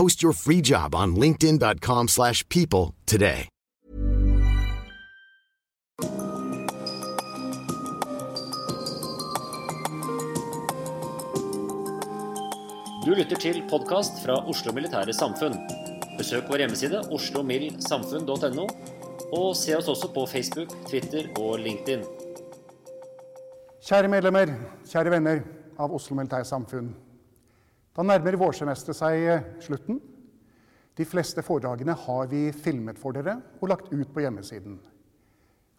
Post your free job on linkedin.com/people slash people today. Du lytter til podkast fra Oslo Militære Samfunn. Besøk vår hjemmeside oslomildsamfunn.no, og se oss også på Facebook, Twitter og LinkedIn. Kjære medlemmer, kjære venner av Oslo Militære Samfunn. Da nærmer vårsemesteret seg eh, slutten. De fleste foredragene har vi filmet for dere og lagt ut på hjemmesiden.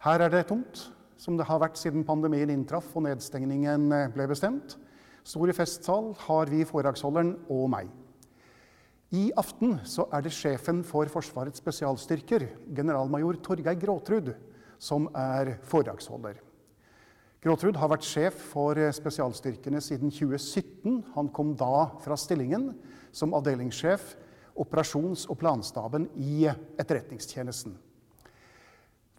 Her er det tomt, som det har vært siden pandemien inntraff og nedstengningen eh, ble bestemt. Stor i festsal har vi foredragsholderen og meg. I aften så er det sjefen for Forsvarets spesialstyrker, generalmajor Torgeir Gråtrud, som er foredragsholder. Gråtrud har vært sjef for spesialstyrkene siden 2017. Han kom da fra stillingen som avdelingssjef operasjons- og planstaben i Etterretningstjenesten.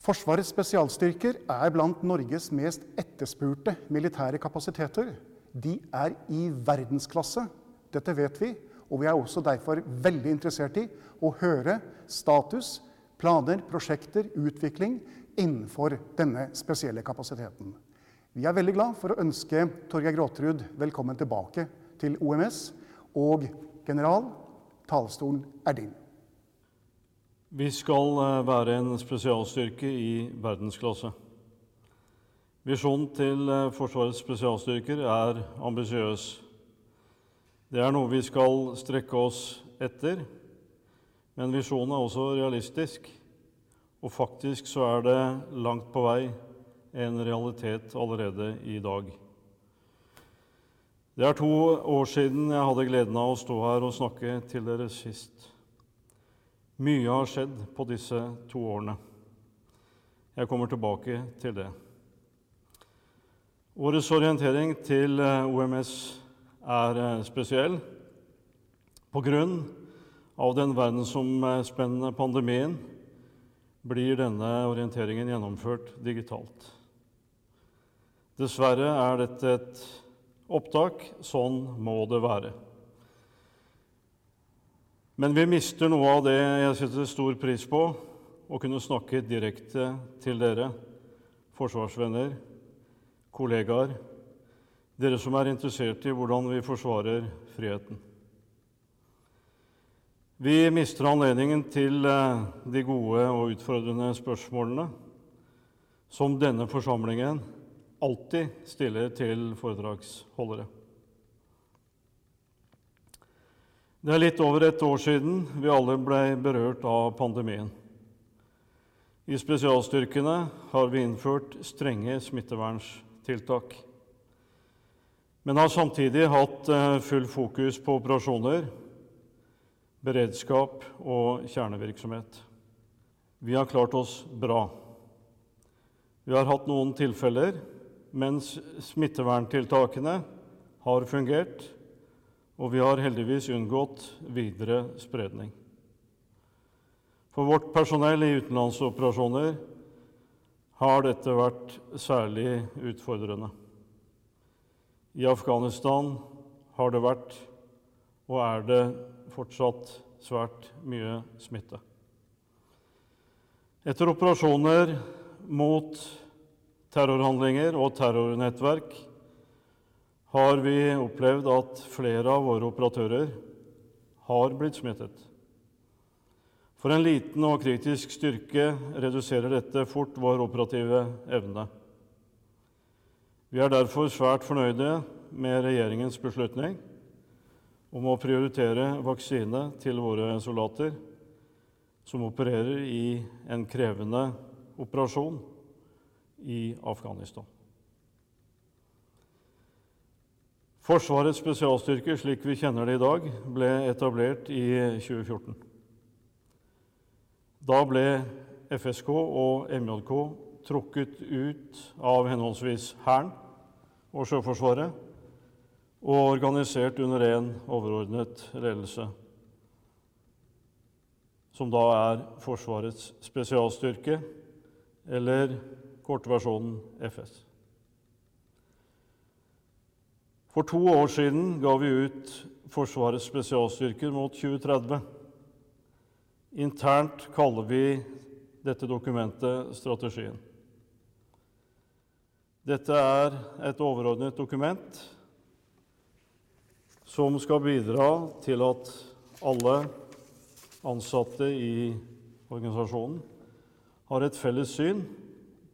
Forsvarets spesialstyrker er blant Norges mest etterspurte militære kapasiteter. De er i verdensklasse. Dette vet vi, og vi er også derfor veldig interessert i å høre status, planer, prosjekter, utvikling innenfor denne spesielle kapasiteten. Vi er veldig glad for å ønske Torgeir Gråtrud velkommen tilbake til OMS. Og general, talerstolen er din. Vi skal eh, være en spesialstyrke i verdensklasse. Visjonen til eh, Forsvarets spesialstyrker er ambisiøs. Det er noe vi skal strekke oss etter, men visjonen er også realistisk. Og faktisk så er det langt på vei en realitet allerede i dag. Det er to år siden jeg hadde gleden av å stå her og snakke til dere sist. Mye har skjedd på disse to årene. Jeg kommer tilbake til det. Årets orientering til eh, OMS er eh, spesiell på grunn av den verdensomspennende pandemien blir denne orienteringen gjennomført digitalt. Dessverre er dette et opptak. Sånn må det være. Men vi mister noe av det jeg setter stor pris på, å kunne snakke direkte til dere, forsvarsvenner, kollegaer, dere som er interessert i hvordan vi forsvarer friheten. Vi mister anledningen til eh, de gode og utfordrende spørsmålene som denne forsamlingen alltid stiller til foredragsholdere. Det er litt over et år siden vi alle ble berørt av pandemien. I spesialstyrkene har vi innført strenge smitteverntiltak, men har samtidig hatt eh, full fokus på operasjoner, beredskap og kjernevirksomhet. Vi har klart oss bra. Vi har hatt noen tilfeller, mens smitteverntiltakene har fungert, og vi har heldigvis unngått videre spredning. For vårt personell i utenlandsoperasjoner har dette vært særlig utfordrende. I Afghanistan har det vært, og er det fortsatt, svært mye smitte. Etter operasjoner mot terrorhandlinger og terrornettverk har vi opplevd at flere av våre operatører har blitt smittet. For en liten og kritisk styrke reduserer dette fort vår operative evne. Vi er derfor svært fornøyde med regjeringens beslutning om å prioritere vaksine til våre soldater som opererer i en krevende operasjon i Afghanistan. Forsvarets spesialstyrker, slik vi kjenner det i dag, ble etablert i 2014. Da ble FSK og MJK trukket ut av henholdsvis Hæren og Sjøforsvaret og organisert under én overordnet ledelse, som da er Forsvarets spesialstyrke, eller kortversjonen FS. For to år siden ga vi ut Forsvarets spesialstyrker mot 2030. Internt kaller vi dette dokumentet strategien. Dette er et overordnet dokument som skal bidra til at alle ansatte i organisasjonen har et felles syn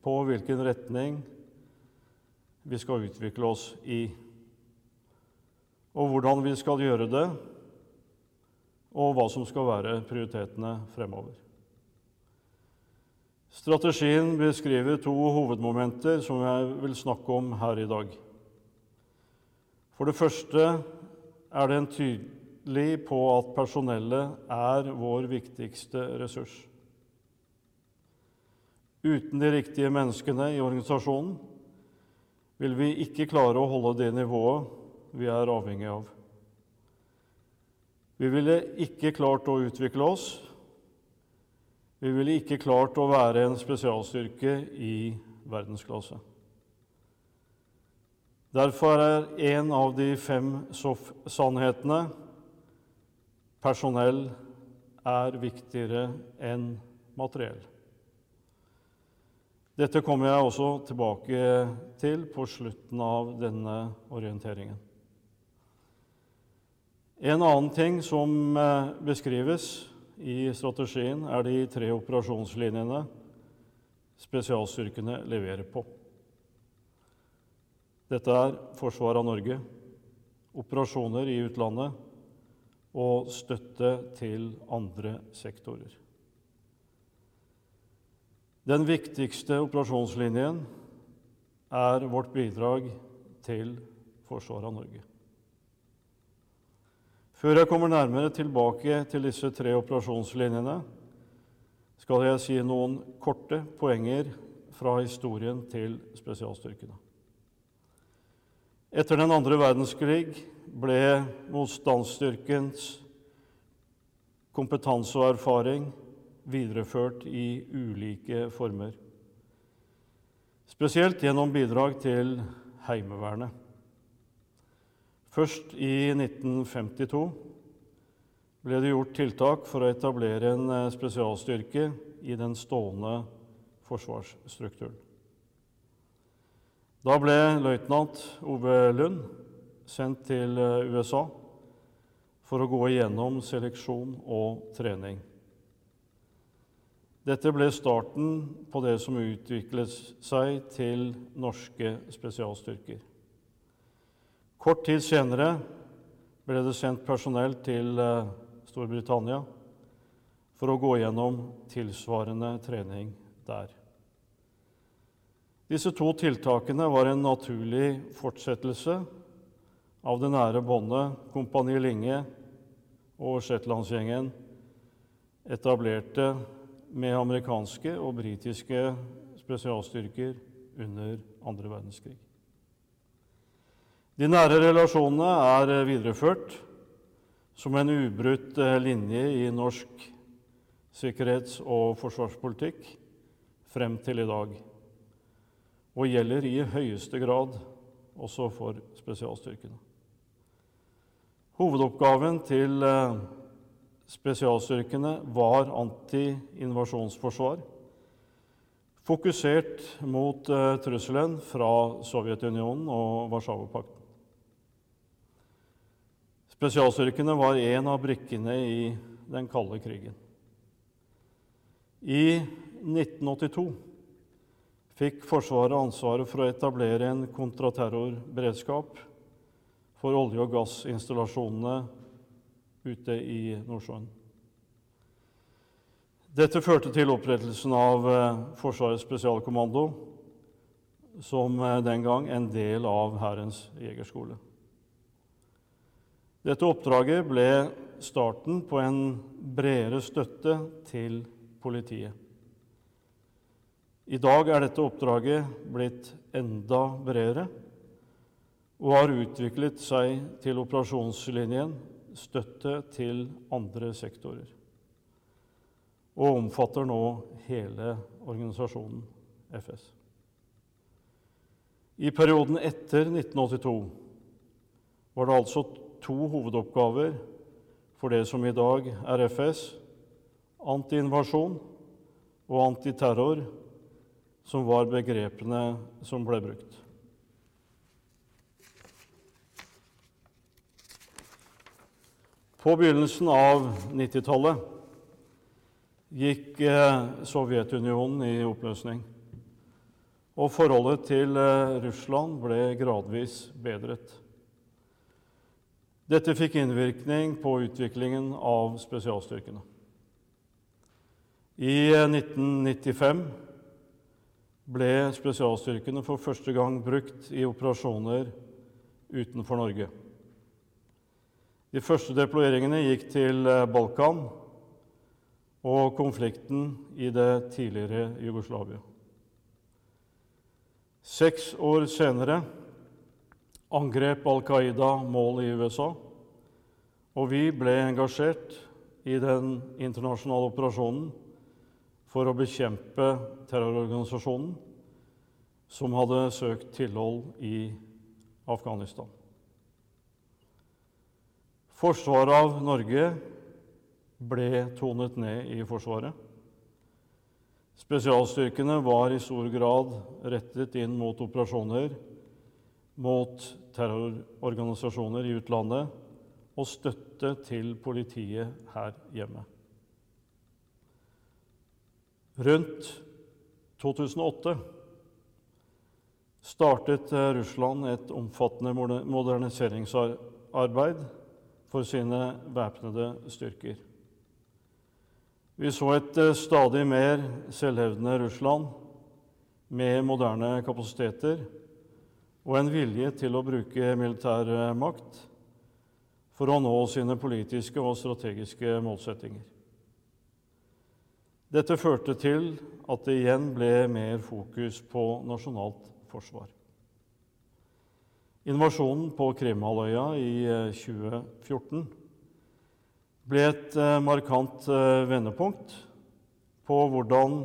på hvilken retning vi skal utvikle oss i og hvordan vi skal gjøre det, og hva som skal være prioritetene fremover. Strategien beskriver to hovedmomenter som jeg vil snakke om her i dag. For det første er den tydelig på at personellet er vår viktigste ressurs. Uten de riktige menneskene i organisasjonen vil vi ikke klare å holde det nivået vi er avhengig av. Vi ville ikke klart å utvikle oss. Vi ville ikke klart å være en spesialstyrke i verdensklasse. Derfor er en av de fem sannhetene personell er viktigere enn materiell. Dette kommer jeg også tilbake til på slutten av denne orienteringen. En annen ting som eh, beskrives i strategien, er de tre operasjonslinjene spesialstyrkene leverer på. Dette er forsvar av Norge, operasjoner i utlandet og støtte til andre sektorer. Den viktigste operasjonslinjen er vårt bidrag til forsvaret av Norge. Før jeg kommer nærmere tilbake til disse tre operasjonslinjene, skal jeg si noen korte poenger fra historien til spesialstyrkene. Etter den andre verdenskrig ble motstandsstyrkens kompetanse og erfaring videreført i ulike former, spesielt gjennom bidrag til Heimevernet. Først i 1952 ble det gjort tiltak for å etablere en eh, spesialstyrke i den stående forsvarsstrukturen. Da ble løytnant Ove Lund sendt til eh, USA for å gå igjennom seleksjon og trening. Dette ble starten på det som utviklet seg til norske spesialstyrker. Kort tid senere ble det sendt personell til eh, Storbritannia for å gå gjennom tilsvarende trening der. Disse to tiltakene var en naturlig fortsettelse av det nære båndet Kompani Linge og Shetlandsgjengen etablerte med amerikanske og britiske spesialstyrker under andre verdenskrig. De nære relasjonene er videreført som en ubrutt eh, linje i norsk sikkerhets- og forsvarspolitikk frem til i dag, og gjelder i høyeste grad også for spesialstyrkene. Hovedoppgaven til eh, spesialstyrkene var anti-invasjonsforsvar, fokusert mot eh, trusselen fra Sovjetunionen og Warszawapakten. Spesialstyrkene var en av brikkene i den kalde krigen. I 1982 fikk Forsvaret ansvaret for å etablere en kontraterrorberedskap for olje- og gassinstallasjonene ute i Nordsjøen. Dette førte til opprettelsen av eh, Forsvarets spesialkommando, som eh, den gang en del av Hærens jegerskole. Dette oppdraget ble starten på en bredere støtte til politiet. I dag er dette oppdraget blitt enda bredere og har utviklet seg til operasjonslinjen støtte til andre sektorer, og omfatter nå hele organisasjonen FS. I perioden etter 1982 var det altså to hovedoppgaver for det som i dag er FS, antiinvasjon og antiterror, som var begrepene som ble brukt. På begynnelsen av 90-tallet gikk eh, Sovjetunionen i oppløsning. Og forholdet til eh, Russland ble gradvis bedret. Dette fikk innvirkning på utviklingen av spesialstyrkene. I 1995 ble spesialstyrkene for første gang brukt i operasjoner utenfor Norge. De første deployeringene gikk til eh, Balkan og konflikten i det tidligere Jugoslavia. Seks år senere angrep Al Qaida mål i USA, og vi ble engasjert i den internasjonale operasjonen for å bekjempe terrororganisasjonen som hadde søkt tilhold i Afghanistan. Forsvaret av Norge ble tonet ned i Forsvaret. Spesialstyrkene var i stor grad rettet inn mot operasjoner mot terrororganisasjoner i utlandet og støtte til politiet her hjemme. Rundt 2008 startet Russland et omfattende moderniseringsarbeid for sine væpnede styrker. Vi så et stadig mer selvhevdende Russland med moderne kapasiteter og en vilje til å bruke militær makt for å nå sine politiske og strategiske målsettinger. Dette førte til at det igjen ble mer fokus på nasjonalt forsvar. Invasjonen på Krimhalvøya i 2014 ble et markant vendepunkt på hvordan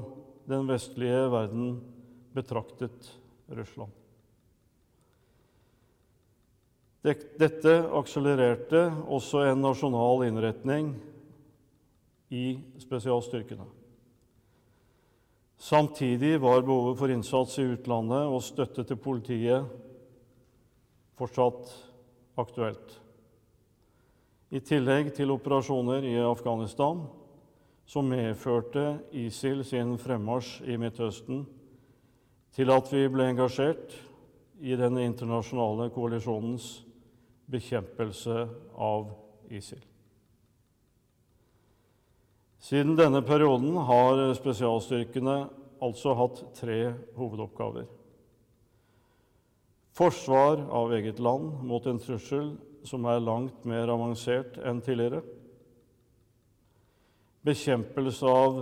den vestlige verden betraktet Russland. Dette akselererte også en nasjonal innretning i spesialstyrkene. Samtidig var behovet for innsats i utlandet og støtte til politiet fortsatt aktuelt. I tillegg til operasjoner i Afghanistan, som medførte ISIL sin fremmarsj i Midtøsten, til at vi ble engasjert i den internasjonale koalisjonens bekjempelse av ISIL. Siden denne perioden har spesialstyrkene altså hatt tre hovedoppgaver. Forsvar av eget land mot en trussel som er langt mer avansert enn tidligere. Bekjempelse av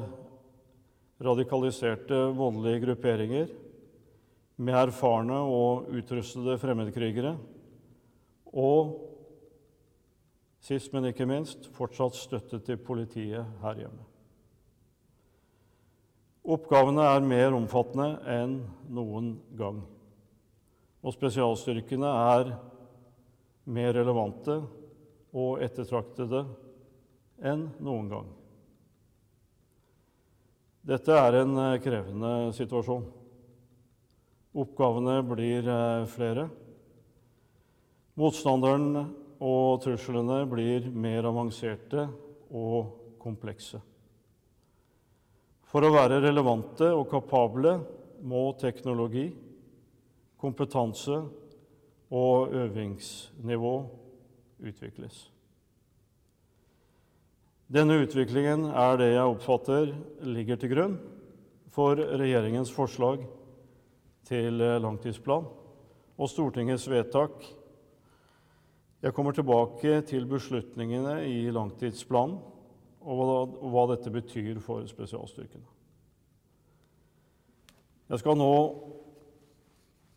radikaliserte voldelige grupperinger med erfarne og utrustede fremmedkrigere og sist, men ikke minst, fortsatt støtte til politiet her hjemme. Oppgavene er mer omfattende enn noen gang. Og spesialstyrkene er mer relevante og ettertraktede enn noen gang. Dette er en eh, krevende situasjon. Oppgavene blir eh, flere. Motstanderen og truslene blir mer avanserte og komplekse. For å være relevante og kapable må teknologi, kompetanse og øvingsnivå utvikles. Denne utviklingen er det jeg oppfatter ligger til grunn for regjeringens forslag til langtidsplan og Stortingets vedtak. Jeg kommer tilbake til beslutningene i langtidsplanen og hva, dette betyr for spesialstyrkene. Jeg skal nå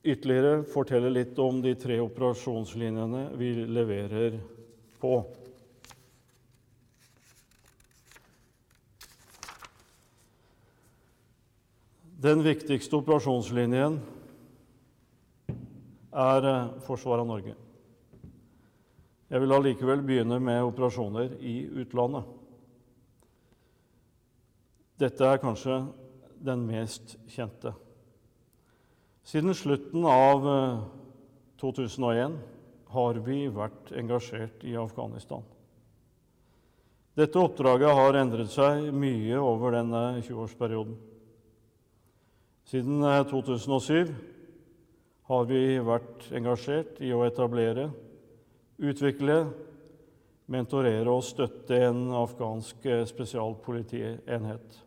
ytterligere fortelle litt om de tre operasjonslinjene vi leverer på. Den viktigste operasjonslinjen er eh, forsvaret av Norge. Jeg vil allikevel begynne med operasjoner i utlandet. Dette er kanskje den mest kjente. Siden slutten av 2001 eh, har vi vært engasjert i Afghanistan. Dette oppdraget har endret seg mye over denne 20-årsperioden. Siden 2007 eh, har vi vært engasjert i å etablere, utvikle, mentorere og støtte en afghansk eh, spesialpolitienhet.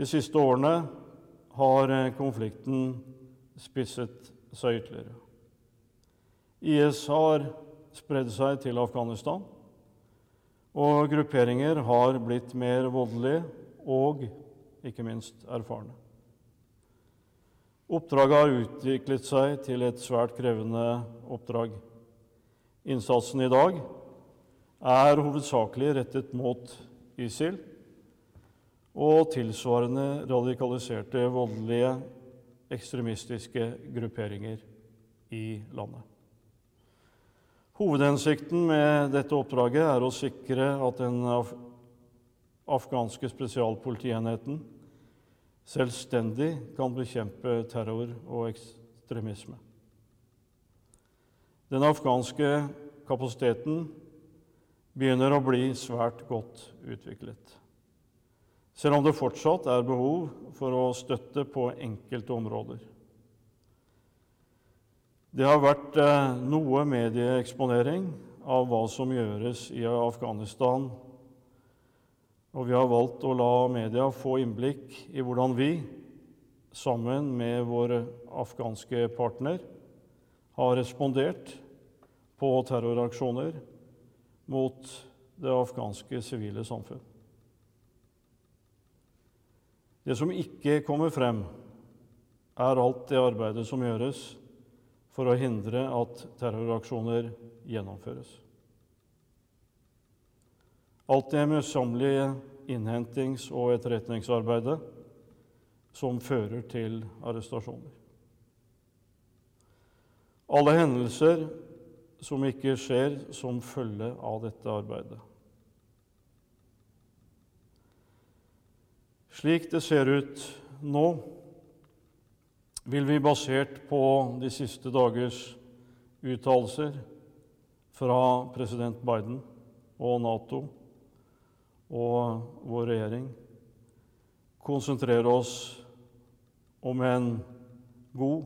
De siste årene har eh, konflikten spisset seg ytterligere. IS har spredd seg til Afghanistan, og grupperinger har blitt mer voldelige og ikke minst erfarne. Oppdraget har utviklet seg til et svært krevende oppdrag. Innsatsen i dag er hovedsakelig rettet mot ISIL og tilsvarende radikaliserte, voldelige, ekstremistiske grupperinger i landet. Hovedhensikten med dette oppdraget er å sikre at den afghanske spesialpolitienheten selvstendig kan bekjempe terror og ekstremisme. Den afghanske kapasiteten begynner å bli svært godt utviklet. Selv om det fortsatt er behov for å støtte på enkelte områder. Det har vært eh, noe medieeksponering av hva som gjøres i Afghanistan og vi har valgt å la media få innblikk i hvordan vi, sammen med våre afghanske partner, har respondert på terroraksjoner mot det afghanske sivile samfunn. Det som ikke kommer frem, er alt det arbeidet som gjøres for å hindre at terroraksjoner gjennomføres. Alt det møysommelige innhentings- og etterretningsarbeidet som fører til arrestasjoner. Alle hendelser som ikke skjer som følge av dette arbeidet. Slik det ser ut nå, vil vi basert på de siste dagers uttalelser fra president Biden og Nato og vår regjering konsentrere oss om en god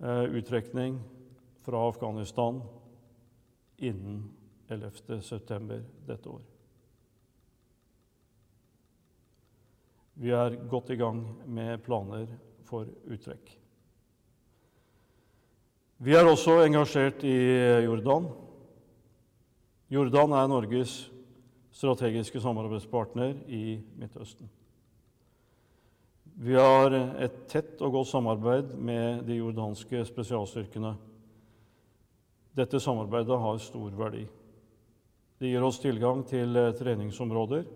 eh, uttrekning fra Afghanistan innen 11.9. dette år. Vi er godt i gang med planer for uttrekk. Vi er også engasjert i Jordan. Jordan er Norges strategiske samarbeidspartner i Midtøsten. Vi har et tett og godt samarbeid med de jordanske spesialstyrkene. Dette samarbeidet har stor verdi. Det gir oss tilgang til treningsområder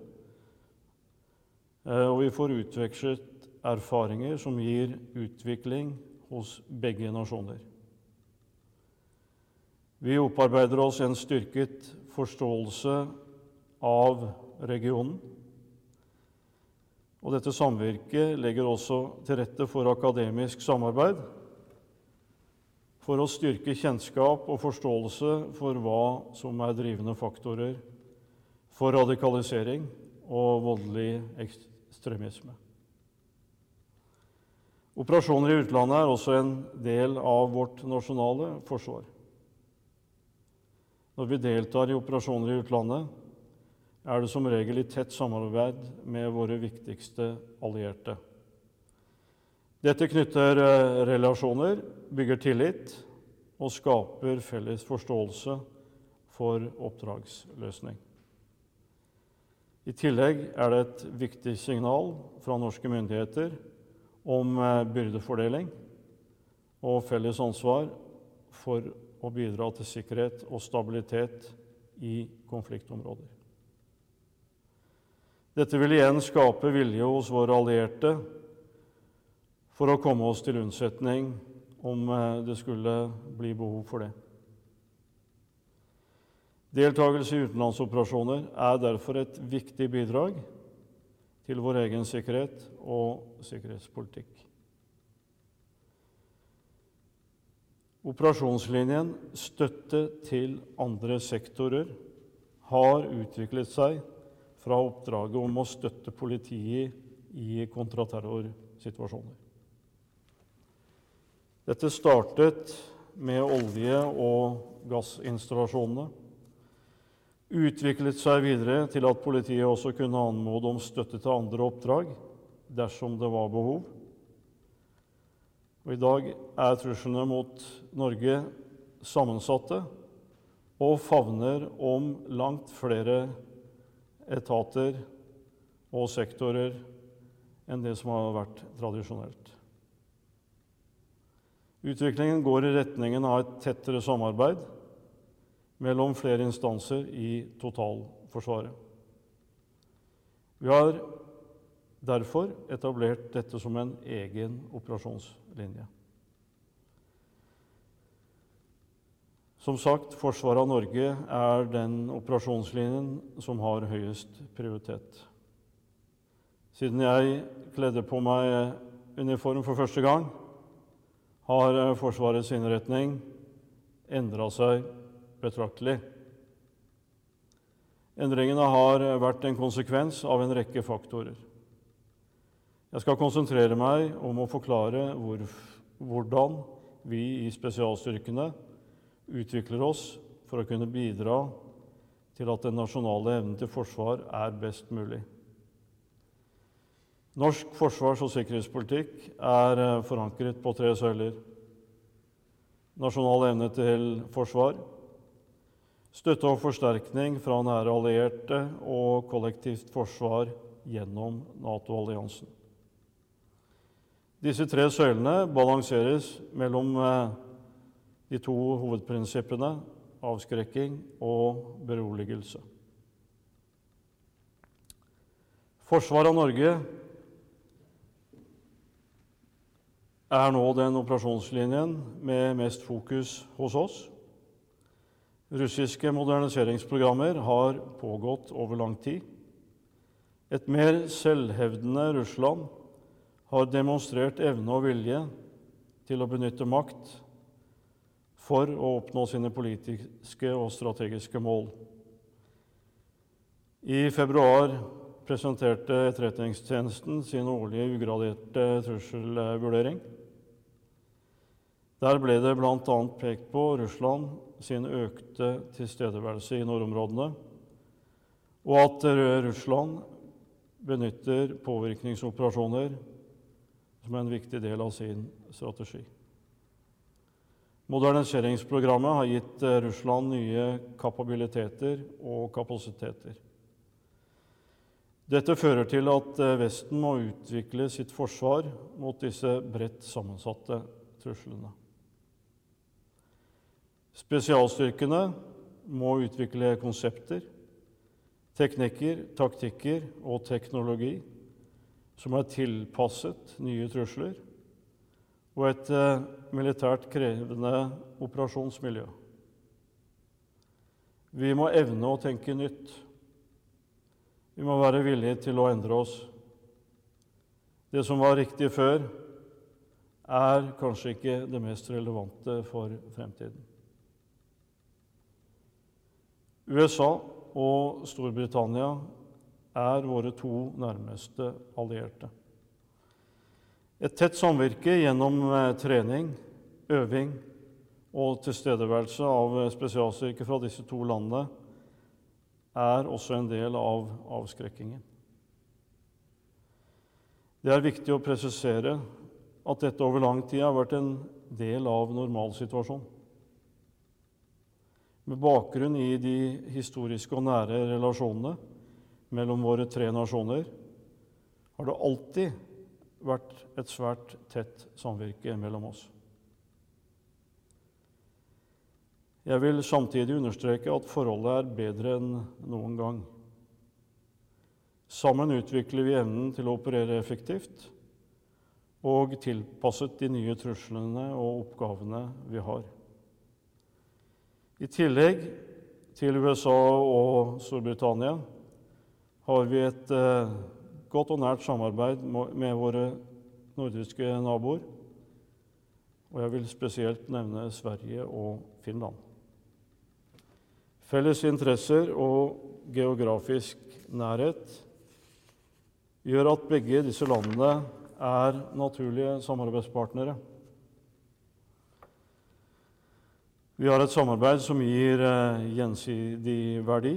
og vi får utvekslet erfaringer som gir utvikling hos begge nasjoner. Vi opparbeider oss en styrket forståelse av regionen. Og dette samvirket legger også til rette for akademisk samarbeid for å styrke kjennskap og forståelse for hva som er drivende faktorer for radikalisering og voldelig ekstremisme. Operasjoner i utlandet er også en del av vårt nasjonale forsvar. Når vi deltar i operasjoner i utlandet, er det som regel i tett samarbeid med våre viktigste allierte. Dette knytter eh, relasjoner, bygger tillit og skaper felles forståelse for oppdragsløsning. I tillegg er det et viktig signal fra norske myndigheter om eh, byrdefordeling og felles ansvar for å bidra til sikkerhet og stabilitet i konfliktområder. Dette vil igjen skape vilje hos våre allierte for å komme oss til unnsetning om eh, det skulle bli behov for det. Deltakelse i utenlandsoperasjoner er derfor et viktig bidrag til vår egen sikkerhet og sikkerhetspolitikk. Operasjonslinjen støtte til andre sektorer har utviklet seg fra oppdraget om å støtte politiet i kontraterrorsituasjoner. Dette startet med olje- og gassinstallasjonene utviklet seg videre til at politiet også kunne anmode om støtte til andre oppdrag dersom det var behov. Og I dag er truslene mot Norge sammensatte og favner om langt flere etater og sektorer enn det som har vært tradisjonelt. Utviklingen går i retningen av et tettere samarbeid mellom flere instanser i totalforsvaret. Vi har derfor etablert dette som en egen operasjonslinje. Som sagt, forsvaret av Norge er den operasjonslinjen som har høyest prioritet. Siden jeg kledde på meg uniform for første gang, har Forsvarets innretning endra seg betraktelig. Endringene har vært en konsekvens av en rekke faktorer. Jeg skal konsentrere meg om å forklare hvor, hvordan vi i spesialstyrkene utvikler oss for å kunne bidra til at den nasjonale evnen til forsvar er best mulig. Norsk forsvars- og sikkerhetspolitikk er forankret på tre søyler. Nasjonal evne til forsvar, Støtte og forsterkning fra nære allierte og kollektivt forsvar gjennom Nato-alliansen. Disse tre søylene balanseres mellom eh, de to hovedprinsippene avskrekking og beroligelse. Forsvaret av Norge er nå den operasjonslinjen med mest fokus hos oss. Russiske moderniseringsprogrammer har pågått over lang tid. Et mer selvhevdende Russland har demonstrert evne og vilje til å benytte makt for å oppnå sine politiske og strategiske mål. I februar presenterte Etterretningstjenesten sin årlige ugraderte trusselvurdering. Der ble det bl.a. pekt på Russland sin økte tilstedeværelse i nordområdene, og at Russland benytter påvirkningsoperasjoner som en viktig del av sin strategi. Moderniseringsprogrammet har gitt Russland nye kapabiliteter og kapasiteter. Dette fører til at Vesten må utvikle sitt forsvar mot disse bredt sammensatte truslene. Spesialstyrkene må utvikle konsepter, teknikker, taktikker og teknologi som er tilpasset nye trusler, og et eh, militært krevende operasjonsmiljø. Vi må evne å tenke nytt. Vi må være villige til å endre oss. Det som var riktig før, er kanskje ikke det mest relevante for fremtiden. USA og Storbritannia er våre to nærmeste allierte. Et tett samvirke gjennom eh, trening, øving og tilstedeværelse av spesialstyrker fra disse to landene er også en del av avskrekkingen. Det er viktig å presisere at dette over lang tid har vært en del av normalsituasjonen. Med bakgrunn i de historiske og nære relasjonene mellom våre tre nasjoner har det alltid vært et svært tett samvirke mellom oss. Jeg vil samtidig understreke at forholdet er bedre enn noen gang. Sammen utvikler vi evnen til å operere effektivt og tilpasset de nye truslene og oppgavene vi har. I tillegg til USA og Storbritannia har vi et eh, godt og nært samarbeid med våre nordiske naboer. Og jeg vil spesielt nevne Sverige og Finland. Felles interesser og geografisk nærhet gjør at begge disse landene er naturlige samarbeidspartnere. Vi har et samarbeid som gir eh, gjensidig verdi,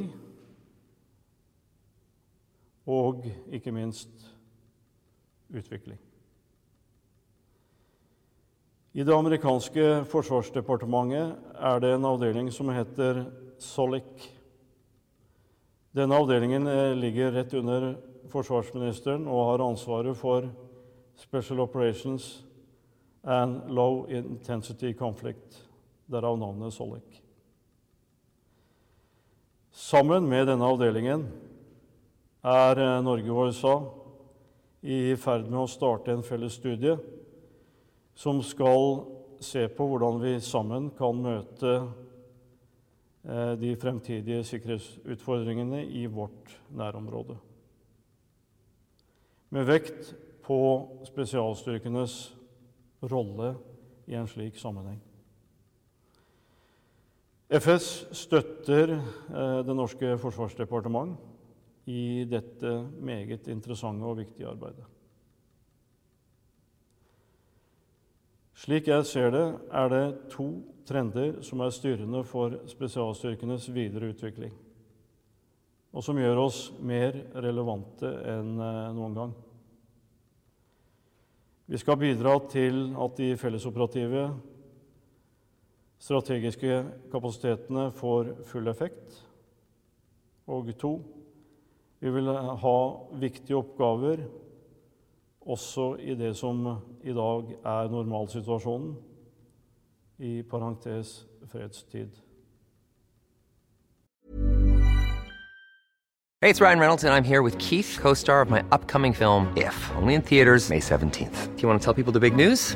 og ikke minst utvikling. I det amerikanske forsvarsdepartementet er det en avdeling som heter SOLIC. Denne avdelingen eh, ligger rett under forsvarsministeren og har ansvaret for Special Operations and Low Intensity Conflict, derav navnet Sollek. Sammen med denne avdelingen er eh, Norge og USA i ferd med å starte en felles studie som skal se på hvordan vi sammen kan møte eh, de fremtidige sikkerhetsutfordringene i vårt nærområde. Med vekt på spesialstyrkenes rolle i en slik sammenheng. FS støtter eh, det norske forsvarsdepartement i dette meget interessante og viktige arbeidet. Slik jeg ser det, er det to trender som er styrende for spesialstyrkenes videre utvikling, og som gjør oss mer relevante enn eh, noen gang. Vi skal bidra til at de fellesoperative strategiske kapasitetene får full effekt. Og to, vi vil ha viktige oppgaver også i det som i dag er normalsituasjonen, i parentes fredstid. Hey, it's Ryan Reynolds, and I'm here with Keith, co star of my upcoming film, If, only in theaters, May 17th. Do you want to tell people the big news?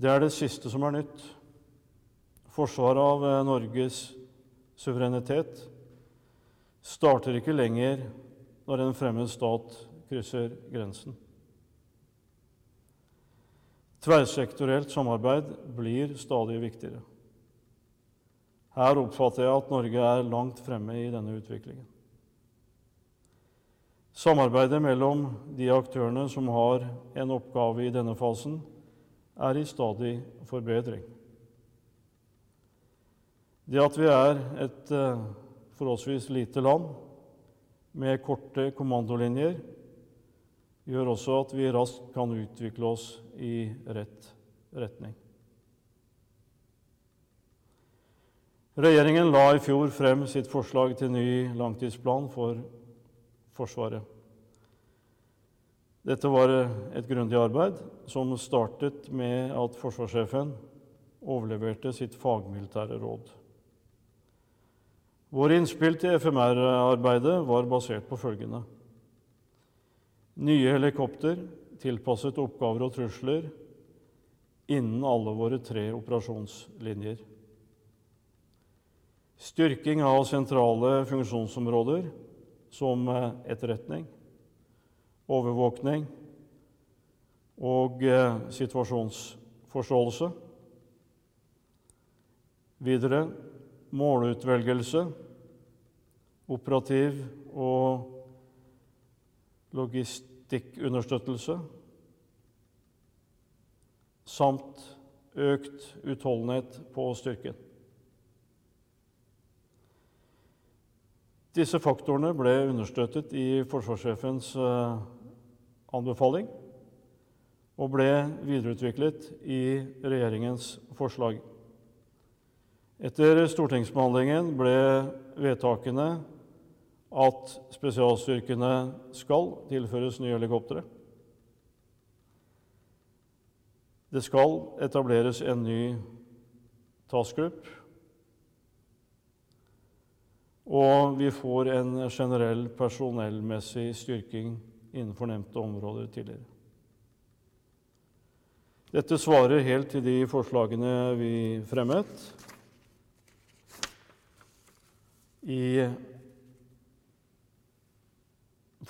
Det er det siste som er nytt. Forsvaret av eh, Norges suverenitet starter ikke lenger når en fremmed stat krysser grensen. Tverrsektorielt samarbeid blir stadig viktigere. Her oppfatter jeg at Norge er langt fremme i denne utviklingen. Samarbeidet mellom de aktørene som har en oppgave i denne fasen, er i stadig forbedring. Det at vi er et eh, forholdsvis lite land med korte kommandolinjer, gjør også at vi raskt kan utvikle oss i rett retning. Regjeringen la i fjor frem sitt forslag til ny langtidsplan for Forsvaret. Dette var et grundig arbeid som startet med at forsvarssjefen overleverte sitt fagmilitære råd. Våre innspill til FMR-arbeidet var basert på følgende Nye helikopter tilpasset oppgaver og trusler innen alle våre tre operasjonslinjer. Styrking av sentrale funksjonsområder som eh, etterretning, overvåkning og eh, situasjonsforståelse. Videre målutvelgelse, operativ og logistikkunderstøttelse samt økt utholdenhet på styrken. Disse faktorene ble understøttet i forsvarssjefens eh, anbefaling og ble videreutviklet i regjeringens forslag. Etter stortingsbehandlingen ble vedtakene at spesialstyrkene skal tilføres nye helikoptre. Det skal etableres en ny task group og vi får en generell personellmessig styrking innenfor nevnte områder tidligere. Dette svarer helt til de forslagene vi fremmet i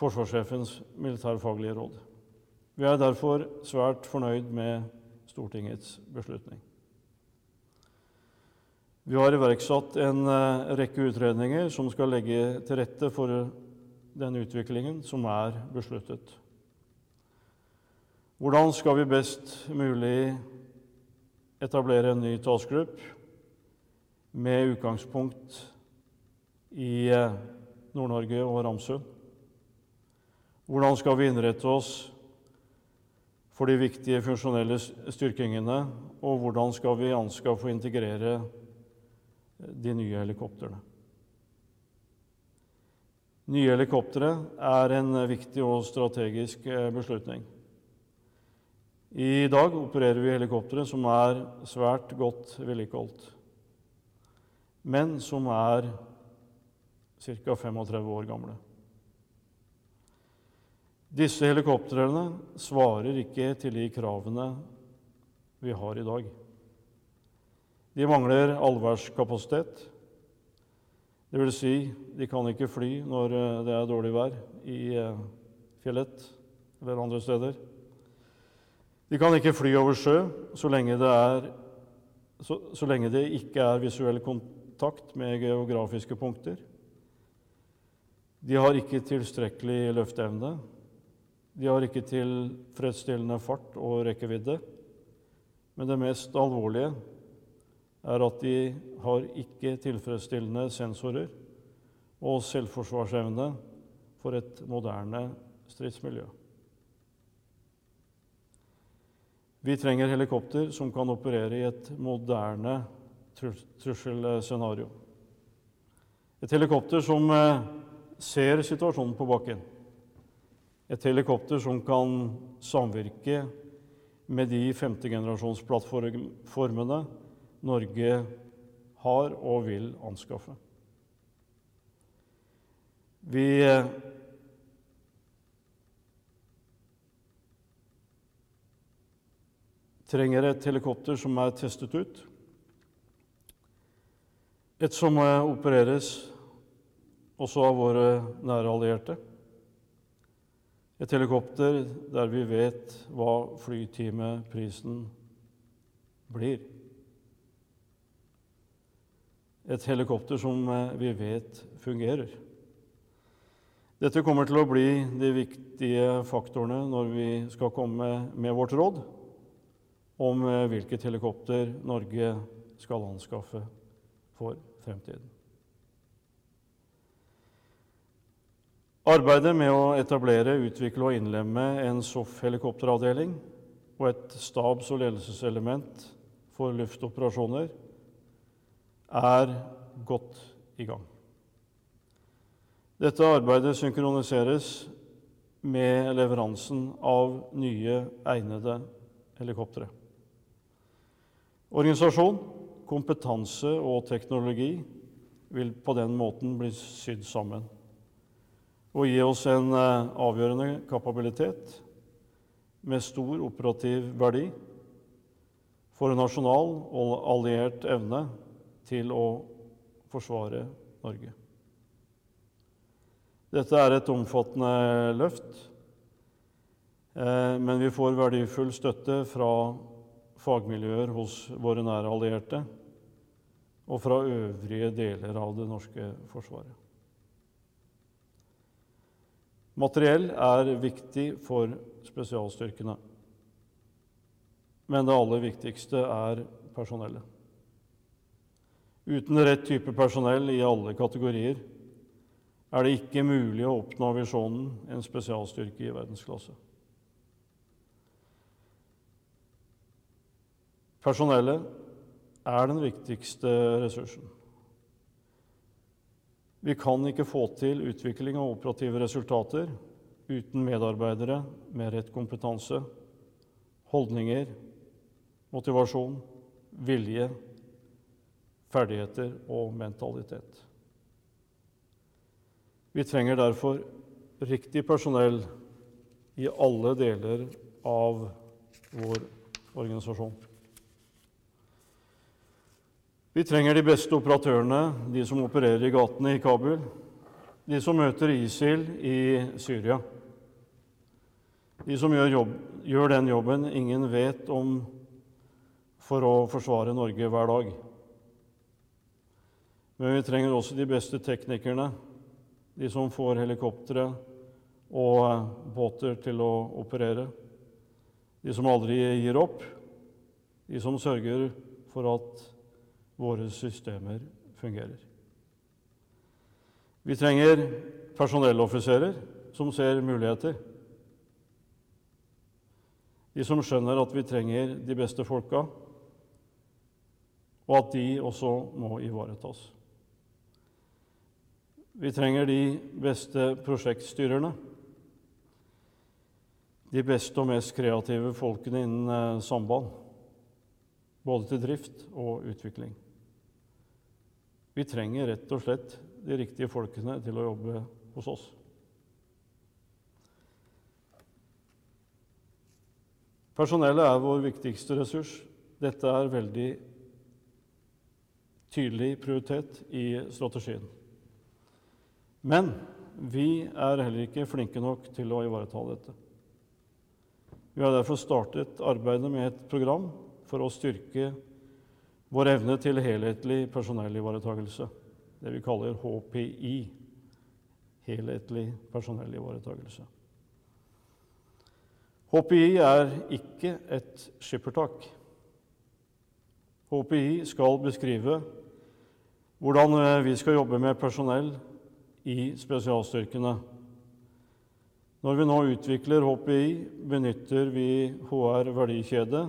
forsvarssjefens militærfaglige råd. Vi er derfor svært fornøyd med Stortingets beslutning. Vi har iverksatt en eh, rekke utredninger som skal legge til rette for den utviklingen som er besluttet. Hvordan skal vi best mulig etablere en ny talsgruppe med utgangspunkt i eh, Nord-Norge og Ramsund? Hvordan skal vi innrette oss for de viktige funksjonelle styrkingene, og hvordan skal vi anskaffe og integrere de nye helikoptrene. Nye helikoptre er en viktig og strategisk eh, beslutning. I dag opererer vi helikoptre som er svært godt vedlikeholdt, men som er ca. 35 år gamle. Disse helikoptrene svarer ikke til de kravene vi har i dag. De mangler allværskapasitet. Det vil si, de kan ikke fly når eh, det er dårlig vær i eh, fjellet eller andre steder. De kan ikke fly over sjø så lenge det, er, så, så lenge det ikke er visuell kontakt med geografiske punkter. De har ikke tilstrekkelig løfteevne. De har ikke tilfredsstillende fart og rekkevidde. Men det mest alvorlige er at de har ikke tilfredsstillende sensorer og selvforsvarsevne for et moderne stridsmiljø. Vi trenger helikopter som kan operere i et moderne trusselscenario. Et helikopter som eh, ser situasjonen på bakken. Et helikopter som kan samvirke med de femtegenerasjonsplattformene Norge har og vil anskaffe. Vi eh, trenger et helikopter som er testet ut. Et som eh, opereres også av våre nære allierte. Et helikopter der vi vet hva flytimeprisen blir. Et helikopter som eh, vi vet fungerer. Dette kommer til å bli de viktige faktorene når vi skal komme med vårt råd om eh, hvilket helikopter Norge skal anskaffe for fremtiden. Arbeidet med å etablere, utvikle og innlemme en SOF-helikopteravdeling og et stabs- og ledelseselement for luftoperasjoner er godt i gang. Dette arbeidet synkroniseres med leveransen av nye, egnede helikoptre. Organisasjon, kompetanse og teknologi vil på den måten bli sydd sammen og gi oss en eh, avgjørende kapabilitet med stor operativ verdi for nasjonal og alliert evne til å forsvare Norge. Dette er et omfattende løft, eh, men vi får verdifull støtte fra fagmiljøer hos våre nære allierte og fra øvrige deler av det norske forsvaret. Materiell er viktig for spesialstyrkene, men det aller viktigste er personellet. Uten rett type personell i alle kategorier er det ikke mulig å oppnå visjonen en spesialstyrke i verdensklasse. Personellet er den viktigste ressursen. Vi kan ikke få til utvikling av operative resultater uten medarbeidere med rett kompetanse, holdninger, motivasjon, vilje, ferdigheter og mentalitet. Vi trenger derfor riktig personell i alle deler av vår organisasjon. Vi trenger de beste operatørene, de som opererer i gatene i Kabul, de som møter ISIL i Syria. De som gjør, jobb, gjør den jobben ingen vet om for å forsvare Norge hver dag. Men vi trenger også de beste teknikerne, de som får helikoptre og båter til å operere. De som aldri gir opp, de som sørger for at våre systemer fungerer. Vi trenger personelloffiserer som ser muligheter. De som skjønner at vi trenger de beste folka, og at de også må ivaretas. Vi trenger de beste prosjektstyrerne. De beste og mest kreative folkene innen eh, samband, både til drift og utvikling. Vi trenger rett og slett de riktige folkene til å jobbe hos oss. Personellet er vår viktigste ressurs. Dette er veldig tydelig prioritet i strategien. Men vi er heller ikke flinke nok til å ivareta dette. Vi har derfor startet arbeidet med et program for å styrke vår evne til helhetlig personellivaretakelse, det vi kaller HPI, helhetlig personellivaretakelse. HPI er ikke et skippertak. HPI skal beskrive hvordan vi skal jobbe med personell i spesialstyrkene. Når vi nå utvikler HPI, benytter vi HR verdikjede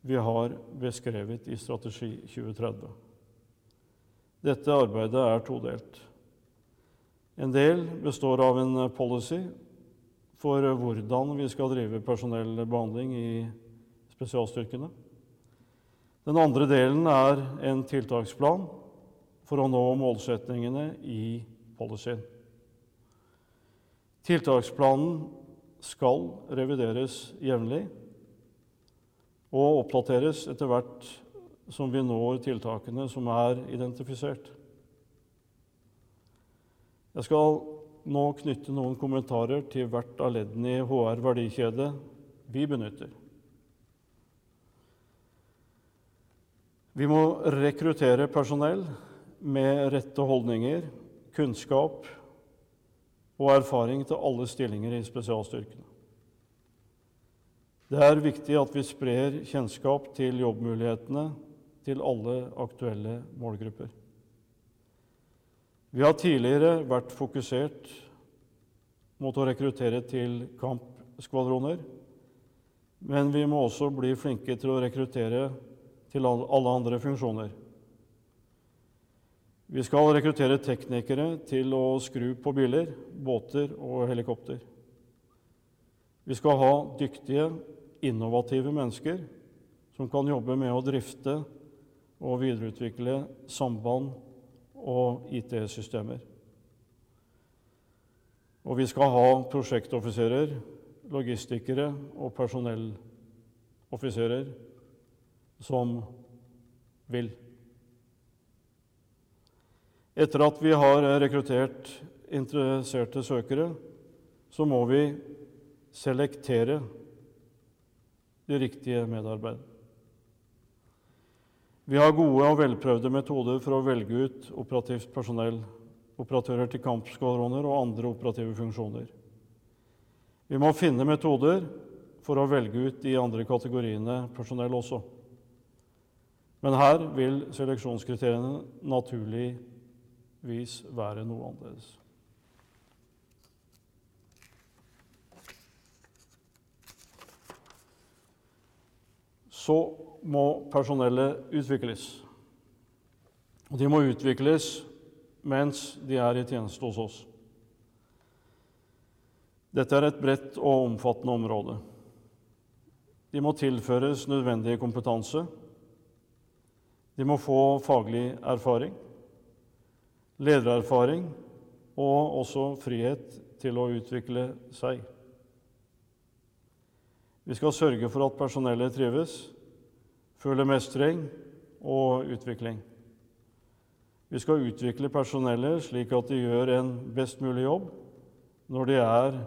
vi har beskrevet i Strategi 2030. Dette arbeidet er todelt. En del består av en policy for hvordan vi skal drive personellbehandling i spesialstyrkene. Den andre delen er en tiltaksplan for å nå målsettingene i policyen. Tiltaksplanen skal revideres jevnlig og oppdateres etter hvert som vi når tiltakene som er identifisert. Jeg skal nå knytte noen kommentarer til hvert av leddene i HR verdikjede vi benytter. Vi må rekruttere personell med rette holdninger, kunnskap og erfaring til alle stillinger i spesialstyrkene. Det er viktig at vi sprer kjennskap til jobbmulighetene til alle aktuelle målgrupper. Vi har tidligere vært fokusert mot å rekruttere til kampskvadroner, men vi må også bli flinke til å rekruttere til alle andre funksjoner. Vi skal rekruttere teknikere til å skru på biler, båter og helikopter. Vi skal ha dyktige, innovative mennesker som kan jobbe med å drifte og videreutvikle samband og IT-systemer. Og vi skal ha prosjektoffiserer, logistikere og personelloffiserer som vil. Etter at vi har rekruttert interesserte søkere, så må vi selektere de riktige medarbeiderne. Vi har gode og velprøvde metoder for å velge ut operativt personell, operatører til kampskvadroner og andre operative funksjoner. Vi må finne metoder for å velge ut de andre kategoriene personell også. Men her vil seleksjonskriteriene naturligvis være noe annerledes. Så må personellet utvikles. Og de må utvikles mens de er i tjeneste hos oss. Dette er et bredt og omfattende område. De må tilføres nødvendig kompetanse de må få faglig erfaring, ledererfaring og også frihet til å utvikle seg. Vi skal sørge for at personellet trives, føler mestring og utvikling. Vi skal utvikle personellet slik at de gjør en best mulig jobb når de er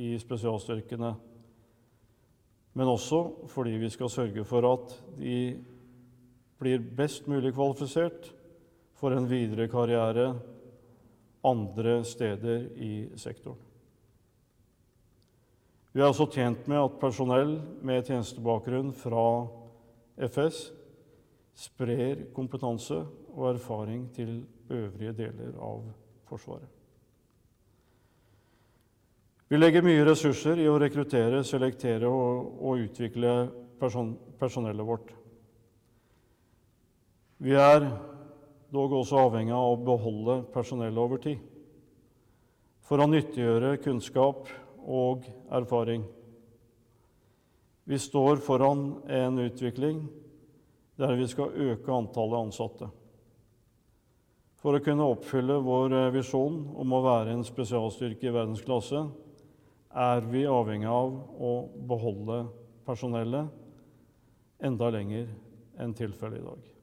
i spesialstyrkene, men også fordi vi skal sørge for at de blir best mulig kvalifisert for en videre karriere andre steder i sektoren. Vi er også tjent med at personell med tjenestebakgrunn fra FS sprer kompetanse og erfaring til øvrige deler av Forsvaret. Vi legger mye ressurser i å rekruttere, selektere og, og utvikle person, personellet vårt. Vi er dog også avhengig av å beholde personellet over tid for å nyttiggjøre kunnskap og erfaring. Vi står foran en utvikling der vi skal øke antallet ansatte. For å kunne oppfylle vår visjon om å være en spesialstyrke i verdensklasse er vi avhengig av å beholde personellet enda lenger enn tilfellet i dag.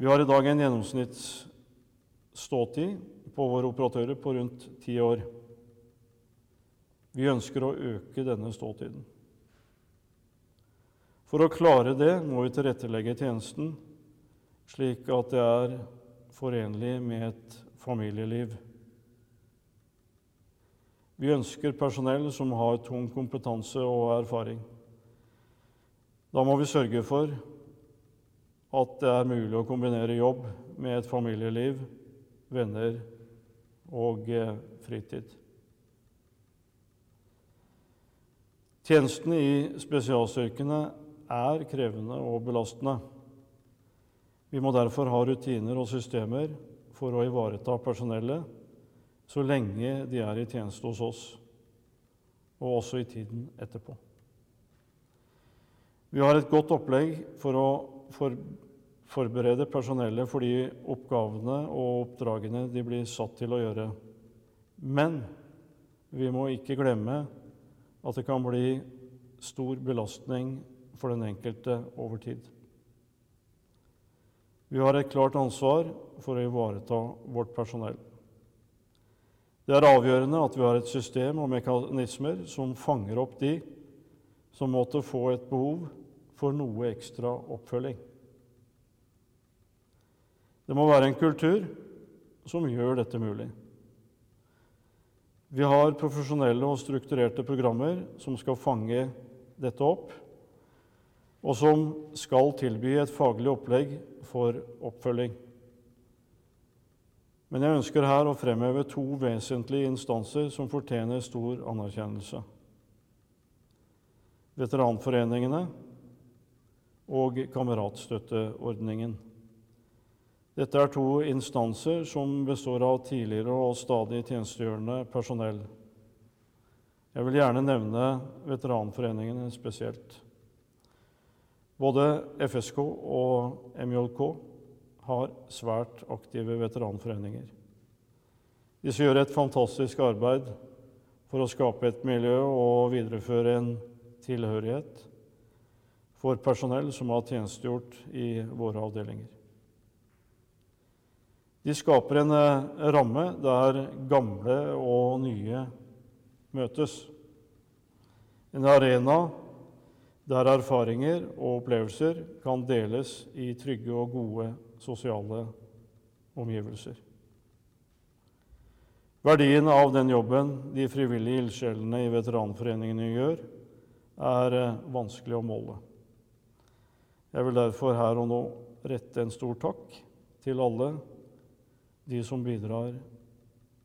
Vi har i dag en gjennomsnittsståtid på våre operatører på rundt ti år. Vi ønsker å øke denne ståtiden. For å klare det må vi tilrettelegge tjenesten slik at det er forenlig med et familieliv. Vi ønsker personell som har tung kompetanse og erfaring. Da må vi sørge for at det er mulig å kombinere jobb med et familieliv, venner og eh, fritid. Tjenestene i spesialstyrkene er krevende og belastende. Vi må derfor ha rutiner og systemer for å ivareta personellet så lenge de er i tjeneste hos oss, og også i tiden etterpå. Vi har et godt opplegg for å for, forberede personellet for de oppgavene og oppdragene de blir satt til å gjøre. Men vi må ikke glemme at det kan bli stor belastning for den enkelte over tid. Vi har et klart ansvar for å ivareta vårt personell. Det er avgjørende at vi har et system og mekanismer som fanger opp de som måtte få et behov for noe ekstra oppfølging. Det må være en kultur som gjør dette mulig. Vi har profesjonelle og strukturerte programmer som skal fange dette opp, og som skal tilby et faglig opplegg for oppfølging. Men jeg ønsker her å fremheve to vesentlige instanser som fortjener stor anerkjennelse. Veteranforeningene og Kameratstøtteordningen. Dette er to instanser som består av tidligere og stadig tjenestegjørende personell. Jeg vil gjerne nevne veteranforeningene spesielt. Både FSK og MJK har svært aktive veteranforeninger. Disse gjør et fantastisk arbeid for å skape et miljø og videreføre en tilhørighet for personell som har tjenestegjort i våre avdelinger. De skaper en eh, ramme der gamle og nye møtes. En arena der erfaringer og opplevelser kan deles i trygge og gode sosiale omgivelser. Verdien av den jobben de frivillige ildsjelene i veteranforeningene gjør, er eh, vanskelig å måle. Jeg vil derfor her og nå rette en stor takk til alle de som bidrar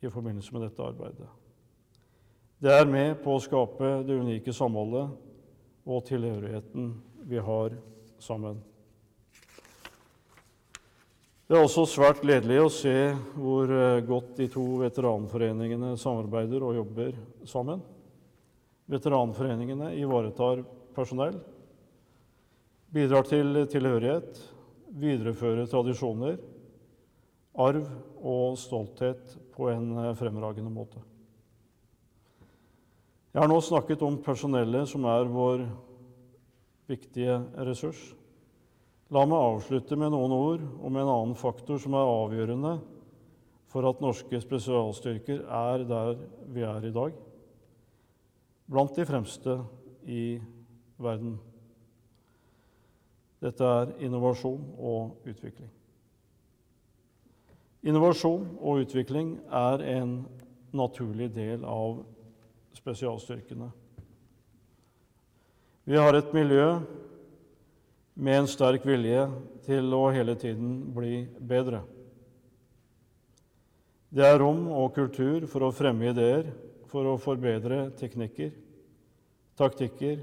i forbindelse med dette arbeidet. Det er med på å skape det unike samholdet og tilhørigheten vi har sammen. Det er også svært gledelig å se hvor eh, godt de to veteranforeningene samarbeider og jobber sammen. Veteranforeningene ivaretar personell, bidrar til tilhørighet, viderefører tradisjoner, arv og stolthet på en eh, fremragende måte. Jeg har nå snakket om personellet, som er vår viktige ressurs. La meg avslutte med noen ord om en annen faktor som er avgjørende for at norske spesialstyrker er der vi er i dag, blant de fremste i verden. Dette er innovasjon og utvikling. Innovasjon og utvikling er en naturlig del av spesialstyrkene. Vi har et miljø med en sterk vilje til å hele tiden bli bedre. Det er rom og kultur for å fremme ideer, for å forbedre teknikker, taktikker,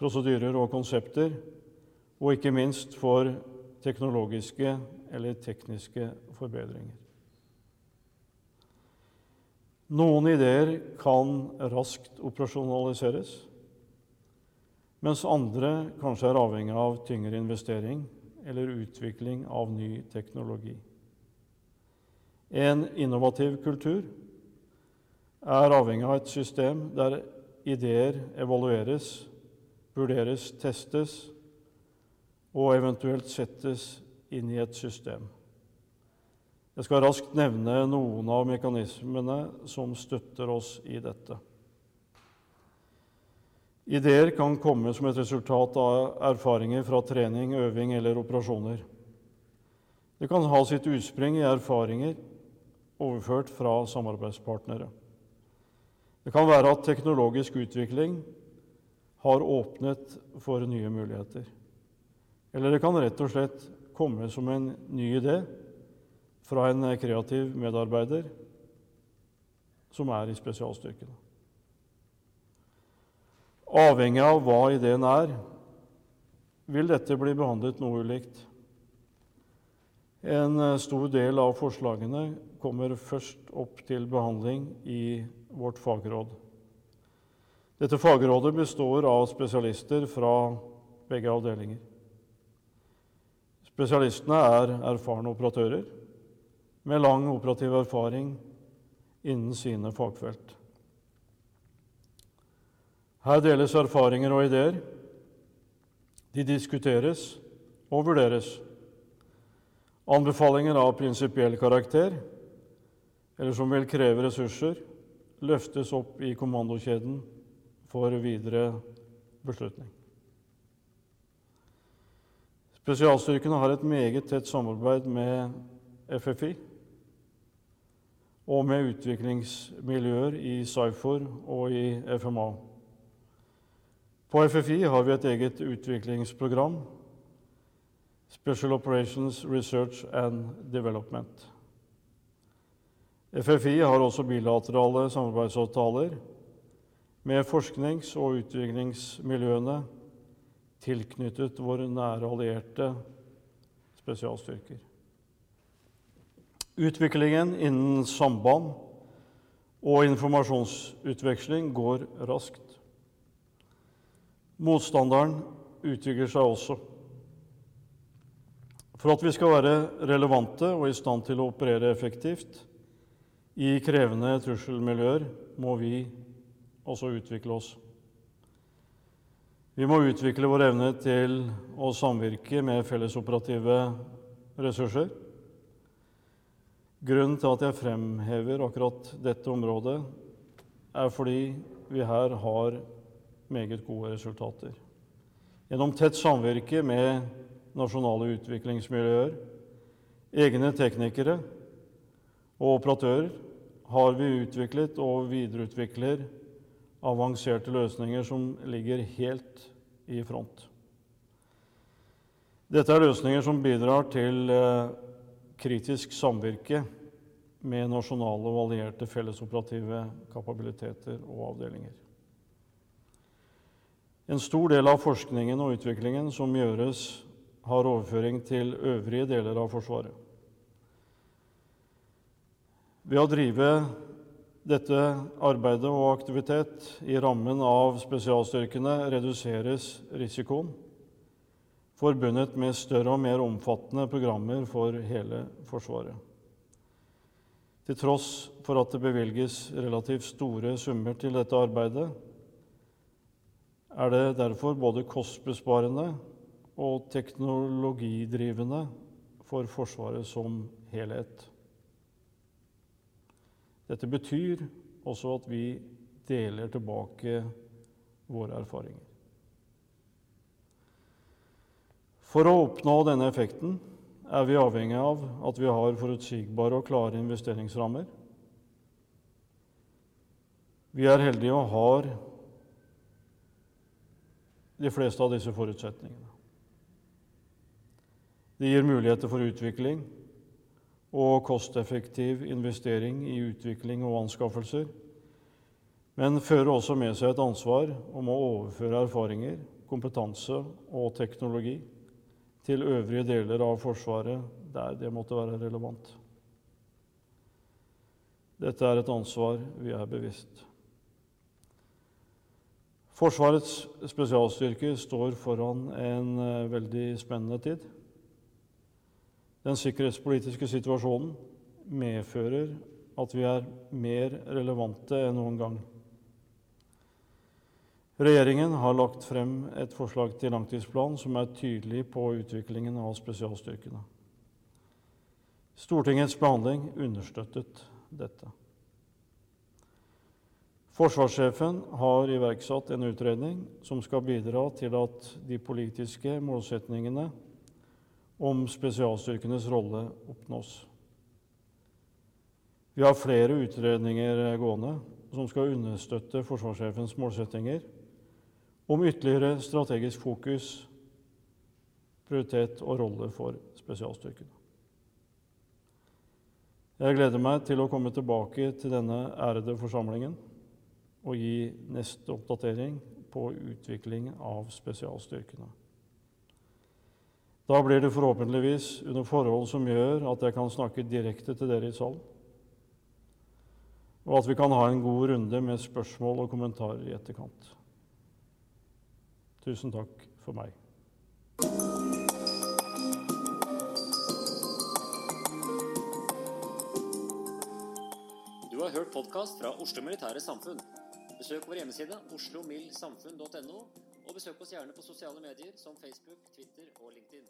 prosedyrer og konsepter, og ikke minst for teknologiske eller tekniske forbedringer. Noen ideer kan raskt operasjonaliseres mens andre kanskje er avhengig av tyngre investering eller utvikling av ny teknologi. En innovativ kultur er avhengig av et system der ideer evalueres, vurderes, testes og eventuelt settes inn i et system. Jeg skal raskt nevne noen av mekanismene som støtter oss i dette. Ideer kan komme som et resultat av erfaringer fra trening, øving eller operasjoner. Det kan ha sitt utspring i erfaringer overført fra samarbeidspartnere. Det kan være at teknologisk utvikling har åpnet for nye muligheter. Eller det kan rett og slett komme som en ny idé fra en kreativ medarbeider som er i spesialstyrkene. Avhengig av hva ideen er, vil dette bli behandlet noe ulikt. En eh, stor del av forslagene kommer først opp til behandling i vårt fagråd. Dette fagrådet består av spesialister fra begge avdelinger. Spesialistene er erfarne operatører med lang operativ erfaring innen sine fagfelt. Her deles erfaringer og ideer. De diskuteres og vurderes. Anbefalinger av prinsipiell karakter eller som vil kreve ressurser, løftes opp i kommandokjeden for videre beslutning. Spesialstyrkene har et meget tett samarbeid med FFI og med utviklingsmiljøer i SIFOR og i FMA. På FFI har vi et eget utviklingsprogram, Special Operations Research and Development. FFI har også bilaterale samarbeidsavtaler med forsknings- og utviklingsmiljøene tilknyttet våre nære allierte spesialstyrker. Utviklingen innen samband og informasjonsutveksling går raskt. Motstanderen utvikler seg også. For at vi skal være relevante og i stand til å operere effektivt i krevende trusselmiljøer, må vi også utvikle oss. Vi må utvikle vår evne til å samvirke med fellesoperative ressurser. Grunnen til at jeg fremhever akkurat dette området, er fordi vi her har meget gode resultater. Gjennom tett samvirke med nasjonale utviklingsmiljøer, egne teknikere og operatører har vi utviklet og videreutvikler avanserte løsninger som ligger helt i front. Dette er løsninger som bidrar til eh, kritisk samvirke med nasjonale og allierte fellesoperative kapabiliteter og avdelinger. En stor del av forskningen og utviklingen som gjøres, har overføring til øvrige deler av Forsvaret. Ved å drive dette arbeidet og aktivitet i rammen av spesialstyrkene reduseres risikoen forbundet med større og mer omfattende programmer for hele Forsvaret. Til tross for at det bevilges relativt store summer til dette arbeidet, er det derfor både kostbesparende og teknologidrivende for Forsvaret som helhet. Dette betyr også at vi deler tilbake våre erfaringer. For å oppnå denne effekten er vi avhengig av at vi har forutsigbare og klare investeringsrammer. Vi er heldige og har de fleste av disse forutsetningene. Det gir muligheter for utvikling og kosteffektiv investering i utvikling og anskaffelser, men fører også med seg et ansvar om å overføre erfaringer, kompetanse og teknologi til øvrige deler av Forsvaret der det måtte være relevant. Dette er et ansvar vi er bevisst. Forsvarets spesialstyrker står foran en eh, veldig spennende tid. Den sikkerhetspolitiske situasjonen medfører at vi er mer relevante enn noen gang. Regjeringen har lagt frem et forslag til langtidsplan som er tydelig på utviklingen av spesialstyrkene. Stortingets behandling understøttet dette. Forsvarssjefen har iverksatt en utredning som skal bidra til at de politiske målsetningene om spesialstyrkenes rolle oppnås. Vi har flere utredninger gående som skal understøtte forsvarssjefens målsettinger om ytterligere strategisk fokus, prioritet og rolle for spesialstyrkene. Jeg gleder meg til å komme tilbake til denne ærede forsamlingen og gi neste oppdatering på utvikling av spesialstyrkene. Da blir det forhåpentligvis under forhold som gjør at jeg kan snakke direkte til dere i salen, og at vi kan ha en god runde med spørsmål og kommentarer i etterkant. Tusen takk for meg. Du har hørt podkast fra Oslo Militære Samfunn. Besøk vår hjemmeside oslomildsamfunn.no, og besøk oss gjerne på sosiale medier som Facebook, Twitter og LinkedIn.